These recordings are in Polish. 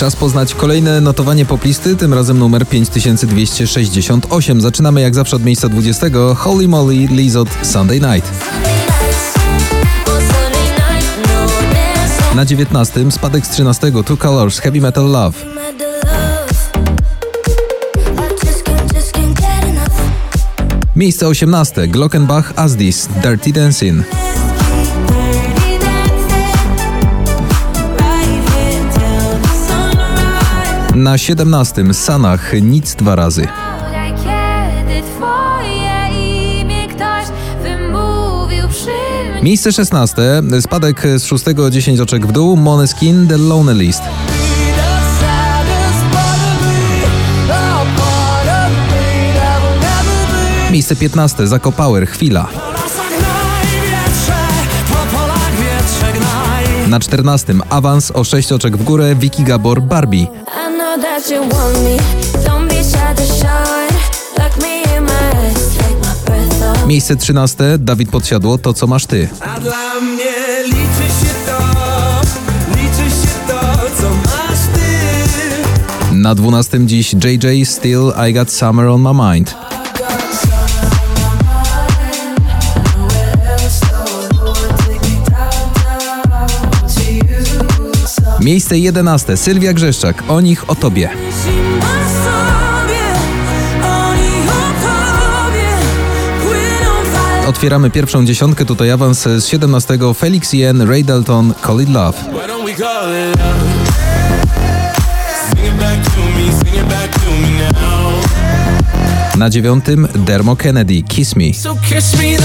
Czas poznać kolejne notowanie poplisty, tym razem numer 5268. Zaczynamy jak zawsze od miejsca 20. Holy Molly, Lizot, Sunday Night. Na 19. spadek z 13. Two Colors, Heavy Metal Love. Miejsce 18. Glockenbach, Asdis, Dirty Dancing. Na 17. Sanach, nic dwa razy. Miejsce 16. Spadek z 6. 10 oczek w dół. Moneskin, The Lonely List. Miejsce 15. Zako Power, chwila. Na 14. Awans o 6 oczek w górę. Vicky Gabor, Barbie. Miejsce 13. Dawid Podsiadło, to co masz ty. A dla mnie liczy się to, liczy się to, co masz ty. Na 12. dziś JJ, Still I Got Summer on My Mind. Miejsce 11. Sylwia Grzeszczak, o nich, o tobie. Otwieramy pierwszą dziesiątkę, tutaj awans z 17. Felix Yen, Ray Dalton, Call It Love. Na dziewiątym Dermo Kennedy, Kiss Me. So kiss me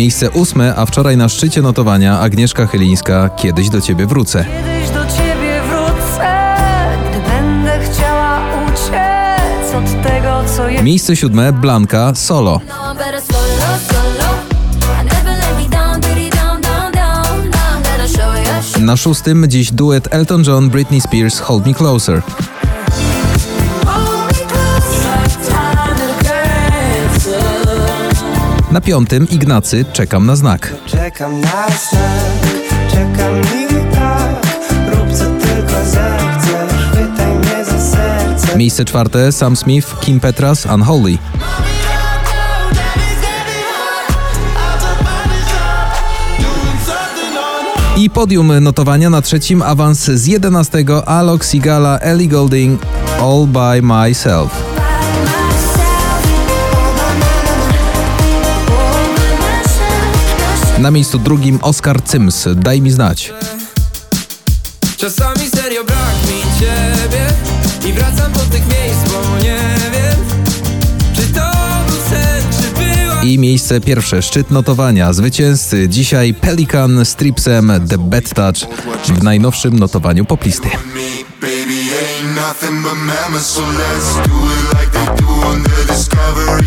Miejsce ósme, a wczoraj na szczycie notowania Agnieszka Chylińska, Kiedyś do ciebie wrócę. Kiedyś do ciebie wrócę, gdy będę chciała uciec od tego, co jest. Miejsce siódme, Blanka, Solo. Na szóstym dziś duet Elton John, Britney Spears, Hold Me Closer. Na piątym Ignacy, Czekam na znak. Czekam na znak, czekam i tak Rób co tylko zechcesz, mnie za serce Miejsce czwarte Sam Smith, Kim Petras, Unholy. I podium notowania na trzecim awans z 11 Alok Sigala, Ellie Golding, All By Myself. Na miejscu drugim Oscar Cyms, Daj mi znać. Czasami serio brak mi ciebie I wracam do tych miejsc, bo nie wiem Czy to był sen, czy była I miejsce pierwsze, szczyt notowania. Zwycięzcy dzisiaj Pelikan z Tripsem The Bad Touch w najnowszym notowaniu poplisty. me, baby, ain't nothing but mammals. So let's do it like they do on the Discovery.